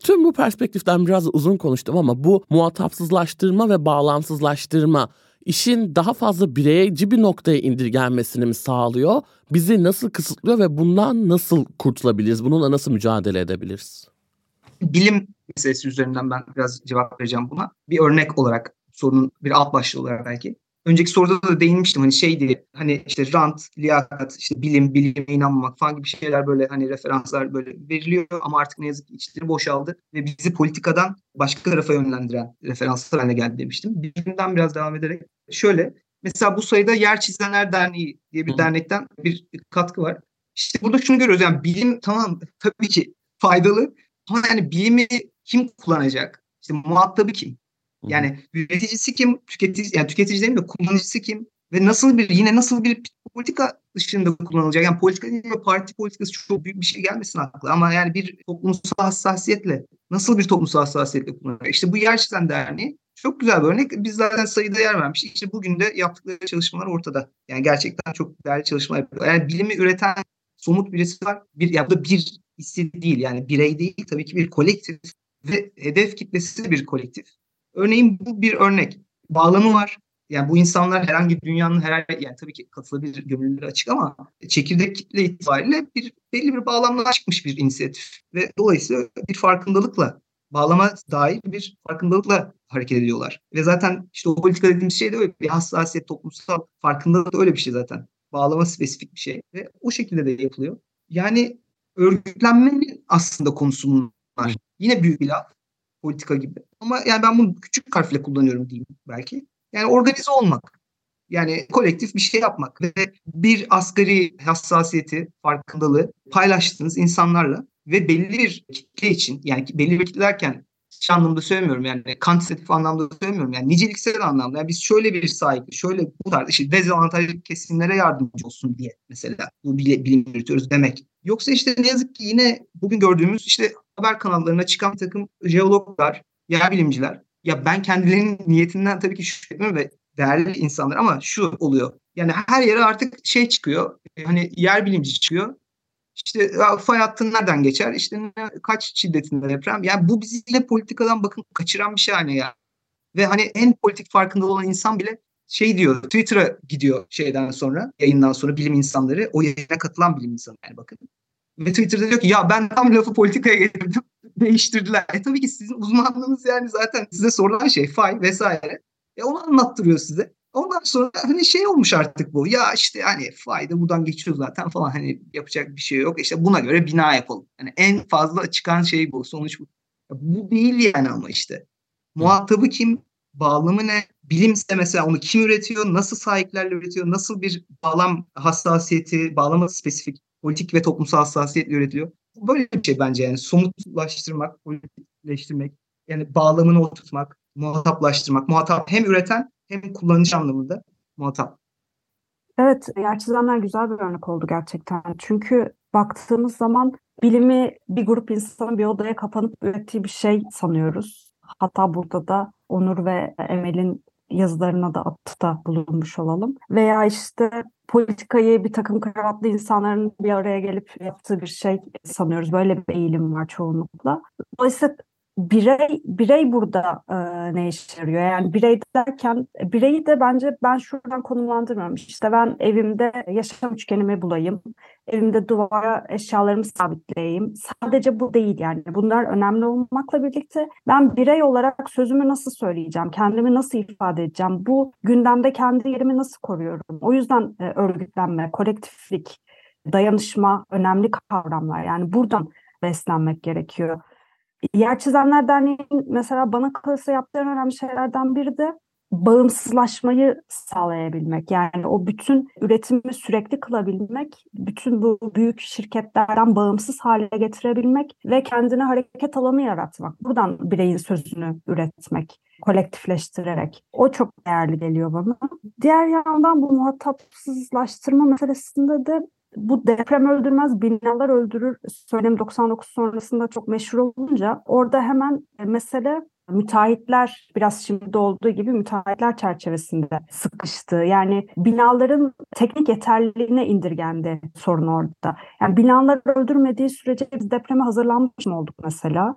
Tüm bu perspektiften biraz uzun konuştum ama bu muhatapsızlaştırma ve bağlamsızlaştırma işin daha fazla bireyci bir noktaya indirgenmesini mi sağlıyor? Bizi nasıl kısıtlıyor ve bundan nasıl kurtulabiliriz? Bununla nasıl mücadele edebiliriz? Bilim meselesi üzerinden ben biraz cevap vereceğim buna. Bir örnek olarak sorunun bir alt başlığı olarak belki. Önceki soruda da değinmiştim hani şey diye hani işte rant, liyakat, işte bilim, bilime inanmamak falan gibi şeyler böyle hani referanslar böyle veriliyor ama artık ne yazık ki içleri boşaldı ve bizi politikadan başka tarafa yönlendiren referanslar haline geldi demiştim. Bilimden biraz devam ederek şöyle mesela bu sayıda Yer Çizenler Derneği diye bir Hı. dernekten bir katkı var. İşte burada şunu görüyoruz yani bilim tamam tabii ki faydalı ama yani bilimi kim kullanacak? İşte muhatabı kim? Yani üreticisi kim? Tüketici yani tüketici değil de kullanıcısı kim? Ve nasıl bir yine nasıl bir politika dışında kullanılacak? Yani politika değil de parti politikası çok büyük bir şey gelmesin akla ama yani bir toplumsal hassasiyetle nasıl bir toplumsal hassasiyetle kullanılacak? İşte bu Yer Çizen Derneği çok güzel bir örnek. Biz zaten sayıda yer vermiştik. İşte bugün de yaptıkları çalışmalar ortada. Yani gerçekten çok değerli çalışmalar yapıyorlar. Yani bilimi üreten somut birisi var. Bir, ya bu da bir hissi değil yani birey değil tabii ki bir kolektif ve hedef kitlesi bir kolektif. Örneğin bu bir örnek. Bağlamı var. Yani bu insanlar herhangi dünyanın her yani tabii ki katılabilir gönüllüleri açık ama çekirdek kitle itibariyle bir belli bir bağlamla çıkmış bir inisiyatif ve dolayısıyla bir farkındalıkla bağlama dair bir farkındalıkla hareket ediyorlar. Ve zaten işte o politika dediğimiz şey de öyle bir hassasiyet, toplumsal farkındalık da öyle bir şey zaten. Bağlama spesifik bir şey ve o şekilde de yapılıyor. Yani örgütlenmenin aslında konusu bunlar. Yine büyük bir laf politika gibi. Ama yani ben bunu küçük harfle kullanıyorum diyeyim belki. Yani organize olmak. Yani kolektif bir şey yapmak ve bir asgari hassasiyeti, farkındalığı paylaştığınız insanlarla ve belli bir kitle için yani belli bir kitle derken şey anlamda söylemiyorum yani kantitatif anlamda söylemiyorum yani niceliksel anlamda yani biz şöyle bir sahip şöyle bu tarz işte dezavantajlı kesimlere yardımcı olsun diye mesela bu bilim yürütüyoruz demek. Yoksa işte ne yazık ki yine bugün gördüğümüz işte haber kanallarına çıkan bir takım jeologlar, yer bilimciler ya ben kendilerinin niyetinden tabii ki şüphe etmiyorum ve değerli insanlar ama şu oluyor. Yani her yere artık şey çıkıyor. Hani yer bilimci çıkıyor. İşte fay hattı nereden geçer? İşte ne, kaç şiddetinde deprem? Yani bu bizi yine politikadan bakın kaçıran bir şey haline ya. Ve hani en politik farkında olan insan bile şey diyor Twitter'a gidiyor şeyden sonra yayından sonra bilim insanları o yayına katılan bilim insanı yani bakın. Ve Twitter'da diyor ki ya ben tam lafı politikaya getirdim değiştirdiler. E tabii ki sizin uzmanlığınız yani zaten size sorulan şey fay vesaire. E onu anlattırıyor size. Ondan sonra hani şey olmuş artık bu. Ya işte hani fayda buradan geçiyor zaten falan hani yapacak bir şey yok. İşte buna göre bina yapalım. Yani en fazla çıkan şey bu. Sonuç bu. Bu değil yani ama işte. Muhatabı kim? Bağlamı ne? Bilimse mesela onu kim üretiyor? Nasıl sahiplerle üretiyor? Nasıl bir bağlam hassasiyeti, bağlama spesifik politik ve toplumsal hassasiyetle üretiliyor? Böyle bir şey bence yani somutlaştırmak, politikleştirmek, yani bağlamını oturtmak, muhataplaştırmak. Muhatap hem üreten hem kullanıcı anlamında muhatap. Evet, yer çizenler güzel bir örnek oldu gerçekten. Çünkü baktığımız zaman bilimi bir grup insanın bir odaya kapanıp ürettiği bir şey sanıyoruz. Hatta burada da Onur ve Emel'in yazılarına da atıfta bulunmuş olalım. Veya işte politikayı bir takım kravatlı insanların bir araya gelip yaptığı bir şey sanıyoruz. Böyle bir eğilim var çoğunlukla. Dolayısıyla birey birey burada e, ne işe yarıyor? Yani birey derken bireyi de bence ben şuradan konumlandırmıyorum. İşte ben evimde yaşam üçgenimi bulayım. Evimde duvara eşyalarımı sabitleyeyim. Sadece bu değil yani. Bunlar önemli olmakla birlikte ben birey olarak sözümü nasıl söyleyeceğim? Kendimi nasıl ifade edeceğim? Bu gündemde kendi yerimi nasıl koruyorum? O yüzden e, örgütlenme, kolektiflik, dayanışma önemli kavramlar. Yani buradan beslenmek gerekiyor. Yer Çizenler Derneği'nin mesela bana kalırsa yaptığı önemli şeylerden biri de bağımsızlaşmayı sağlayabilmek. Yani o bütün üretimi sürekli kılabilmek, bütün bu büyük şirketlerden bağımsız hale getirebilmek ve kendine hareket alanı yaratmak. Buradan bireyin sözünü üretmek, kolektifleştirerek. O çok değerli geliyor bana. Diğer yandan bu muhatapsızlaştırma meselesinde de bu deprem öldürmez binalar öldürür söylem 99 sonrasında çok meşhur olunca orada hemen e, mesele müteahhitler biraz şimdi olduğu gibi müteahhitler çerçevesinde sıkıştı. Yani binaların teknik yeterliliğine indirgendi sorun orada. Yani binalar öldürmediği sürece biz depreme hazırlanmış mı olduk mesela?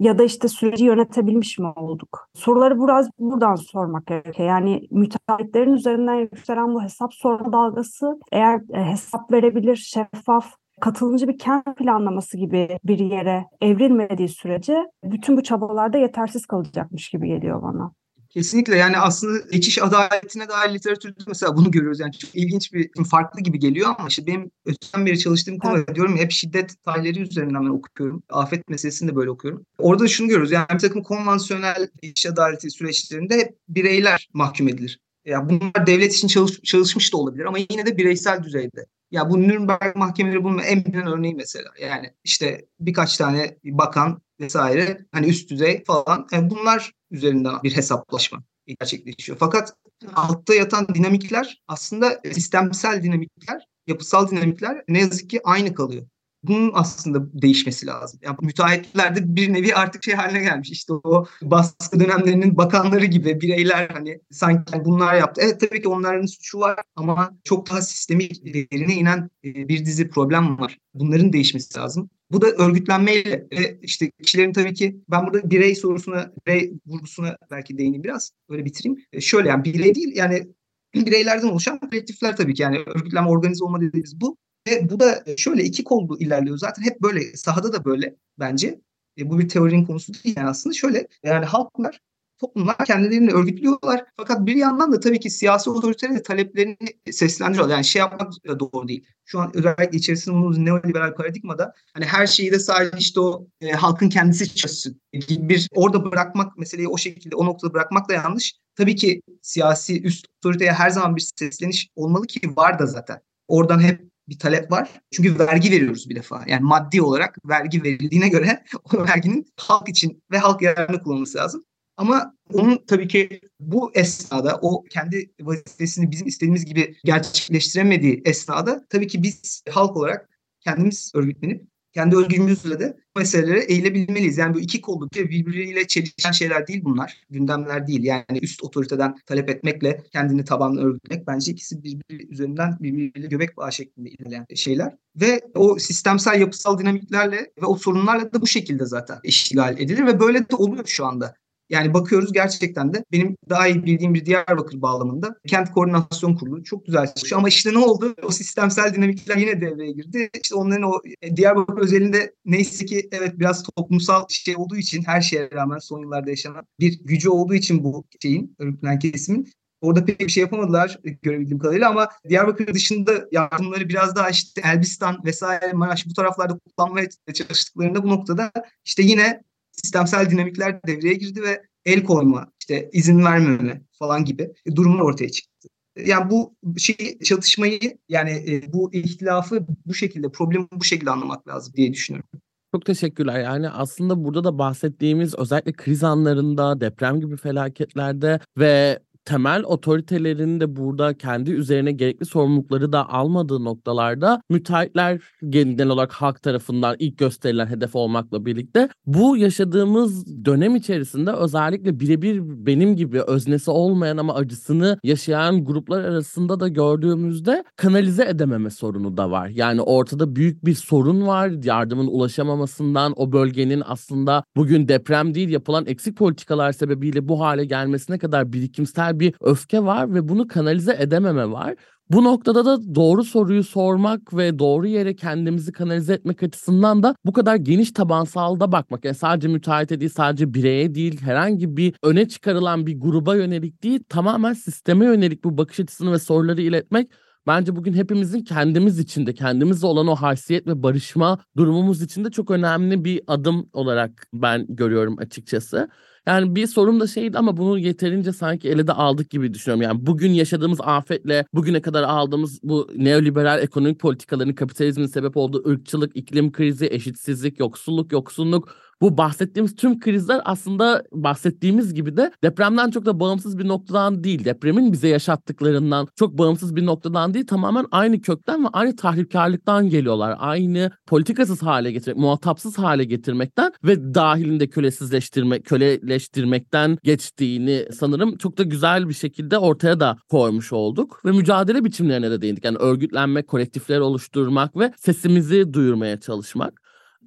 Ya da işte süreci yönetebilmiş mi olduk? Soruları biraz buradan sormak gerekiyor. Yani müteahhitlerin üzerinden yükselen bu hesap sorma dalgası eğer e, hesap verebilir, şeffaf, katılımcı bir kent planlaması gibi bir yere evrilmediği sürece bütün bu çabalarda yetersiz kalacakmış gibi geliyor bana. Kesinlikle yani aslında geçiş adaletine dair literatürde mesela bunu görüyoruz. Yani çok ilginç bir farklı gibi geliyor ama işte benim öteden beri çalıştığım konu evet. diyorum hep şiddet tarihleri üzerinden ben okuyorum. Afet meselesini de böyle okuyorum. Orada şunu görüyoruz yani bir takım konvansiyonel geçiş adaleti süreçlerinde hep bireyler mahkum edilir. Yani bunlar devlet için çalış, çalışmış da olabilir ama yine de bireysel düzeyde. Ya bu Nürnberg mahkemeleri bunun en bilinen örneği mesela. Yani işte birkaç tane bakan vesaire hani üst düzey falan yani bunlar üzerinden bir hesaplaşma gerçekleşiyor. Fakat altta yatan dinamikler aslında sistemsel dinamikler, yapısal dinamikler ne yazık ki aynı kalıyor bunun aslında değişmesi lazım. Yani müteahhitlerde bir nevi artık şey haline gelmiş. İşte o baskı dönemlerinin bakanları gibi bireyler hani sanki bunlar yaptı. Evet tabii ki onların suçu var ama çok daha sistemik derine inen e, bir dizi problem var. Bunların değişmesi lazım. Bu da örgütlenmeyle ve işte kişilerin tabii ki ben burada birey sorusuna, birey vurgusuna belki değineyim biraz. Öyle bitireyim. E, şöyle yani birey değil yani bireylerden oluşan kolektifler tabii ki yani örgütlenme organize olma dediğimiz bu. Ve bu da şöyle iki kollu ilerliyor. Zaten hep böyle sahada da böyle bence. E, bu bir teorinin konusu değil yani aslında. Şöyle yani halklar toplumlar kendilerini örgütlüyorlar. Fakat bir yandan da tabii ki siyasi otoriterin taleplerini seslendiriyorlar. Yani şey yapmak doğru değil. Şu an özellikle içerisinde bulunduğumuz neoliberal paradigmada hani her şeyi de sadece işte o e, halkın kendisi çözsün bir orada bırakmak meseleyi o şekilde o noktada bırakmak da yanlış. Tabii ki siyasi üst otoriteye her zaman bir sesleniş olmalı ki var da zaten. Oradan hep bir talep var. Çünkü vergi veriyoruz bir defa. Yani maddi olarak vergi verildiğine göre o verginin halk için ve halk yararına kullanılması lazım. Ama onun tabii ki bu esnada o kendi vazifesini bizim istediğimiz gibi gerçekleştiremediği esnada tabii ki biz halk olarak kendimiz örgütlenip kendi özgürlüğümüzle de meselelere eğilebilmeliyiz. Yani bu iki kollu birbiriyle çelişen şeyler değil bunlar. Gündemler değil. Yani üst otoriteden talep etmekle kendini tabanla örgütmek bence ikisi birbiri üzerinden birbiriyle göbek bağı şeklinde ilerleyen şeyler. Ve o sistemsel yapısal dinamiklerle ve o sorunlarla da bu şekilde zaten işgal edilir ve böyle de oluyor şu anda. Yani bakıyoruz gerçekten de benim daha iyi bildiğim bir Diyarbakır bağlamında kent koordinasyon kurulu çok güzel çalışıyor. Ama işte ne oldu? O sistemsel dinamikler yine devreye girdi. İşte onların o e, Diyarbakır özelinde neyse ki evet biraz toplumsal şey olduğu için her şeye rağmen son yıllarda yaşanan bir gücü olduğu için bu şeyin örgütlenen kesimin Orada pek bir şey yapamadılar görebildiğim kadarıyla ama Diyarbakır dışında yardımları biraz daha işte Elbistan vesaire Maraş bu taraflarda kullanmaya çalıştıklarında bu noktada işte yine sistemsel dinamikler devreye girdi ve el koyma, işte izin vermeme falan gibi durumlar ortaya çıktı. Yani bu şey çatışmayı yani e, bu ihtilafı bu şekilde problemi bu şekilde anlamak lazım diye düşünüyorum. Çok teşekkürler. Yani aslında burada da bahsettiğimiz özellikle kriz anlarında, deprem gibi felaketlerde ve temel otoritelerin de burada kendi üzerine gerekli sorumlulukları da almadığı noktalarda müteahhitler genel olarak halk tarafından ilk gösterilen hedef olmakla birlikte bu yaşadığımız dönem içerisinde özellikle birebir benim gibi öznesi olmayan ama acısını yaşayan gruplar arasında da gördüğümüzde kanalize edememe sorunu da var. Yani ortada büyük bir sorun var. Yardımın ulaşamamasından o bölgenin aslında bugün deprem değil yapılan eksik politikalar sebebiyle bu hale gelmesine kadar birikimsel bir öfke var ve bunu kanalize edememe var. Bu noktada da doğru soruyu sormak ve doğru yere kendimizi kanalize etmek açısından da bu kadar geniş tabansalda bakmak. Yani sadece müteahhite değil, sadece bireye değil, herhangi bir öne çıkarılan bir gruba yönelik değil, tamamen sisteme yönelik bu bakış açısını ve soruları iletmek bence bugün hepimizin kendimiz içinde, kendimizle olan o haysiyet ve barışma durumumuz içinde çok önemli bir adım olarak ben görüyorum açıkçası. Yani bir sorun da şeydi ama bunu yeterince sanki ele de aldık gibi düşünüyorum. Yani bugün yaşadığımız afetle bugüne kadar aldığımız bu neoliberal ekonomik politikaların kapitalizmin sebep olduğu ırkçılık, iklim krizi, eşitsizlik, yoksulluk, yoksunluk bu bahsettiğimiz tüm krizler aslında bahsettiğimiz gibi de depremden çok da bağımsız bir noktadan değil. Depremin bize yaşattıklarından çok bağımsız bir noktadan değil. Tamamen aynı kökten ve aynı tahripkarlıktan geliyorlar. Aynı politikasız hale getirmek, muhatapsız hale getirmekten ve dahilinde kölesizleştirme, köleleştirmekten geçtiğini sanırım çok da güzel bir şekilde ortaya da koymuş olduk. Ve mücadele biçimlerine de değindik. Yani örgütlenmek, kolektifler oluşturmak ve sesimizi duyurmaya çalışmak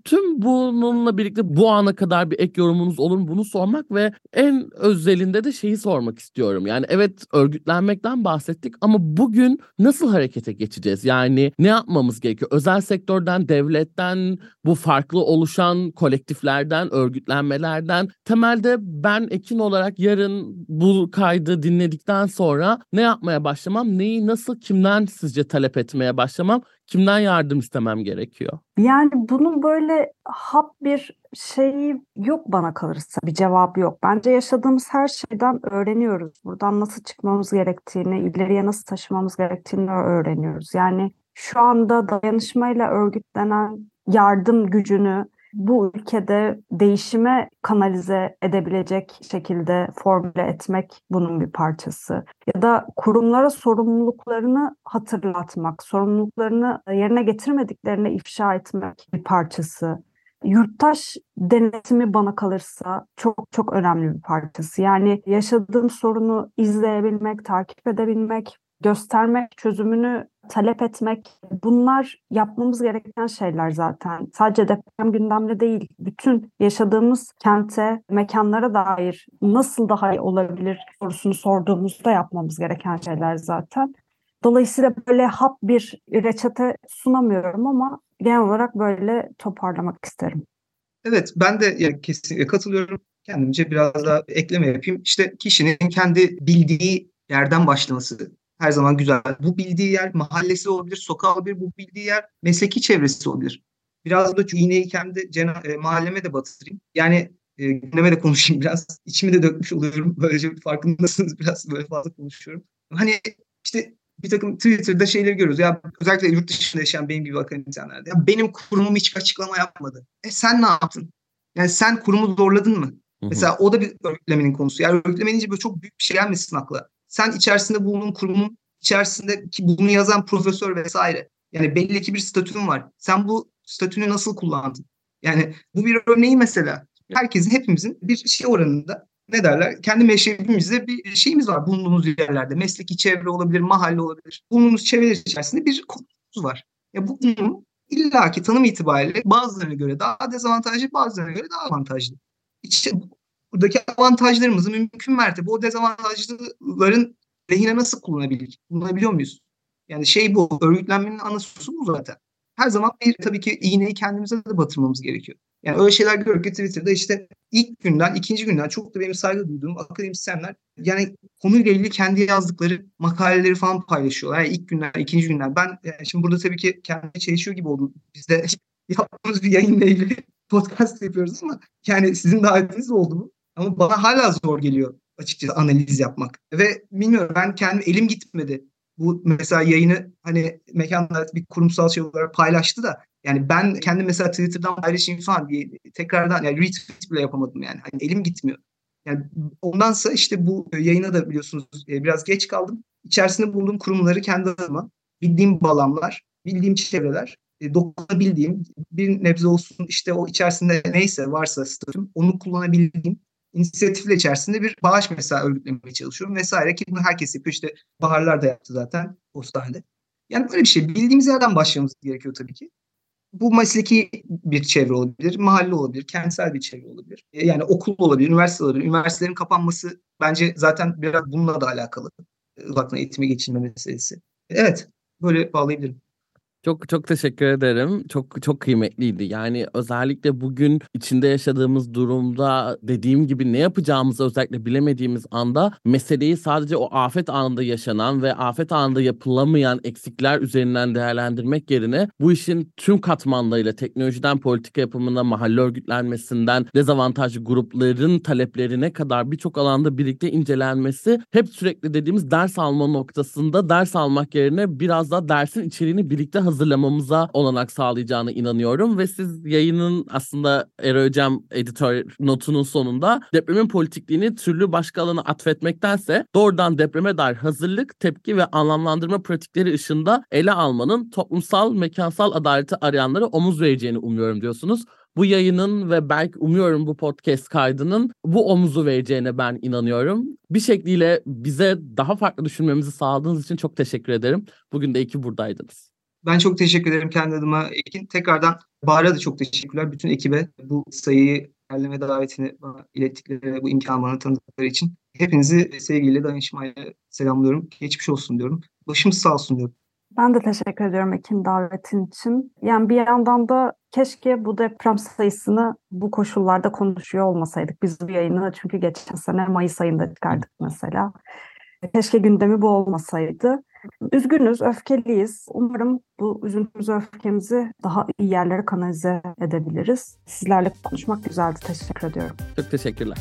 tüm bununla birlikte bu ana kadar bir ek yorumunuz olur mu bunu sormak ve en özelinde de şeyi sormak istiyorum. Yani evet örgütlenmekten bahsettik ama bugün nasıl harekete geçeceğiz? Yani ne yapmamız gerekiyor? Özel sektörden, devletten, bu farklı oluşan kolektiflerden, örgütlenmelerden temelde ben Ekin olarak yarın bu kaydı dinledikten sonra ne yapmaya başlamam? Neyi nasıl kimden sizce talep etmeye başlamam? Kimden yardım istemem gerekiyor? Yani bunun böyle hap bir şeyi yok bana kalırsa bir cevabı yok. Bence yaşadığımız her şeyden öğreniyoruz. Buradan nasıl çıkmamız gerektiğini, ileriye nasıl taşımamız gerektiğini öğreniyoruz. Yani şu anda dayanışmayla örgütlenen yardım gücünü bu ülkede değişime kanalize edebilecek şekilde formüle etmek bunun bir parçası. Ya da kurumlara sorumluluklarını hatırlatmak, sorumluluklarını yerine getirmediklerini ifşa etmek bir parçası. Yurttaş denetimi bana kalırsa çok çok önemli bir parçası. Yani yaşadığım sorunu izleyebilmek, takip edebilmek, göstermek, çözümünü talep etmek bunlar yapmamız gereken şeyler zaten. Sadece deprem gündemde değil, bütün yaşadığımız kente, mekanlara dair nasıl daha iyi olabilir sorusunu sorduğumuzda yapmamız gereken şeyler zaten. Dolayısıyla böyle hap bir reçete sunamıyorum ama genel olarak böyle toparlamak isterim. Evet ben de yani kesinlikle katılıyorum. Kendimce biraz daha ekleme yapayım. İşte kişinin kendi bildiği yerden başlaması her zaman güzel. Bu bildiği yer mahallesi olabilir, sokağı olabilir, bu bildiği yer mesleki çevresi olabilir. Biraz da iğneyi kendi cena- e, mahalleme de batırayım. Yani e, gündeme de konuşayım biraz. İçimi de dökmüş oluyorum. Böylece farkındasınız biraz böyle fazla konuşuyorum. Hani işte bir takım Twitter'da şeyleri görüyoruz. Ya özellikle yurt dışında yaşayan benim gibi akademisyenlerde. Ya benim kurumum hiç açıklama yapmadı. E sen ne yaptın? Yani sen kurumu zorladın mı? Hı hı. Mesela o da bir örgütlemenin konusu. Yani örgütlemenince böyle çok büyük bir şey gelmesin akla sen içerisinde bulunduğun kurumun içerisinde ki bunu yazan profesör vesaire. Yani belli ki bir statün var. Sen bu statünü nasıl kullandın? Yani bu bir örneği mesela. Herkesin, hepimizin bir şey oranında ne derler? Kendi meşrebimizde bir şeyimiz var bulunduğumuz yerlerde. Mesleki çevre olabilir, mahalle olabilir. Bulunduğumuz çevreler içerisinde bir konumuz var. Ya bu konu illaki tanım itibariyle bazılarına göre daha dezavantajlı, bazılarına göre daha avantajlı. İşte buradaki avantajlarımızı mümkün mertebe o dezavantajlıların lehine nasıl kullanabilir? Kullanabiliyor muyuz? Yani şey bu, örgütlenmenin anası bu zaten. Her zaman bir tabii ki iğneyi kendimize de batırmamız gerekiyor. Yani öyle şeyler görüyoruz ki Twitter'da işte ilk günden, ikinci günden çok da benim saygı duyduğum akademisyenler yani konuyla ilgili kendi yazdıkları makaleleri falan paylaşıyorlar. Yani ilk günden, ikinci günden. Ben yani şimdi burada tabii ki kendi çalışıyor gibi oldum. Biz de yaptığımız bir yayınla ilgili podcast yapıyoruz ama yani sizin davetiniz oldu mu? Ama bana hala zor geliyor açıkçası analiz yapmak. Ve bilmiyorum ben kendim elim gitmedi. Bu mesela yayını hani mekanda bir kurumsal şey olarak paylaştı da yani ben kendim mesela Twitter'dan paylaşayım falan diye tekrardan yani retweet bile yapamadım yani. Hani elim gitmiyor. Yani ondansa işte bu yayına da biliyorsunuz e, biraz geç kaldım. İçerisinde bulunduğum kurumları kendi adıma bildiğim balamlar, bildiğim çevreler, e, dokunabildiğim bir nebze olsun işte o içerisinde neyse varsa statüm onu kullanabildiğim inisiyatifle içerisinde bir bağış mesela örgütlemeye çalışıyorum vesaire ki bunu herkes yapıyor. İşte Baharlar da yaptı zaten postanede. Yani böyle bir şey bildiğimiz yerden başlamamız gerekiyor tabii ki. Bu mesleki bir çevre olabilir, mahalle olabilir, kentsel bir çevre olabilir. E, yani okul olabilir, üniversite olabilir. Üniversitelerin kapanması bence zaten biraz bununla da alakalı. Uzaktan eğitime geçilme meselesi. Evet, böyle bağlayabilirim. Çok çok teşekkür ederim. Çok çok kıymetliydi. Yani özellikle bugün içinde yaşadığımız durumda dediğim gibi ne yapacağımızı özellikle bilemediğimiz anda meseleyi sadece o afet anında yaşanan ve afet anında yapılamayan eksikler üzerinden değerlendirmek yerine bu işin tüm katmanlarıyla teknolojiden politika yapımına, mahalle örgütlenmesinden dezavantajlı grupların taleplerine kadar birçok alanda birlikte incelenmesi hep sürekli dediğimiz ders alma noktasında ders almak yerine biraz daha dersin içeriğini birlikte hazırlamak hazırlamamıza olanak sağlayacağını inanıyorum ve siz yayının aslında Ero Hocam editör notunun sonunda depremin politikliğini türlü başka alana atfetmektense doğrudan depreme dair hazırlık, tepki ve anlamlandırma pratikleri ışığında ele almanın toplumsal, mekansal adaleti arayanlara omuz vereceğini umuyorum diyorsunuz bu yayının ve belki umuyorum bu podcast kaydının bu omuzu vereceğine ben inanıyorum. Bir şekliyle bize daha farklı düşünmemizi sağladığınız için çok teşekkür ederim. Bugün de iki buradaydınız. Ben çok teşekkür ederim kendi adıma Ekin. Tekrardan Bahar'a da çok teşekkürler. Bütün ekibe bu sayıyı derleme davetini bana ilettikleri, bu imkanı bana tanıdıkları için. Hepinizi sevgiyle, dayanışmayla selamlıyorum. Geçmiş olsun diyorum. Başımız sağ olsun diyorum. Ben de teşekkür ediyorum Ekin davetin için. Yani bir yandan da keşke bu deprem sayısını bu koşullarda konuşuyor olmasaydık. Biz bu yayını çünkü geçen sene Mayıs ayında çıkardık mesela. Keşke gündemi bu olmasaydı. Üzgünüz, öfkeliyiz. Umarım bu üzüntümüzü, öfkemizi daha iyi yerlere kanalize edebiliriz. Sizlerle konuşmak güzeldi. Teşekkür ediyorum. Çok teşekkürler.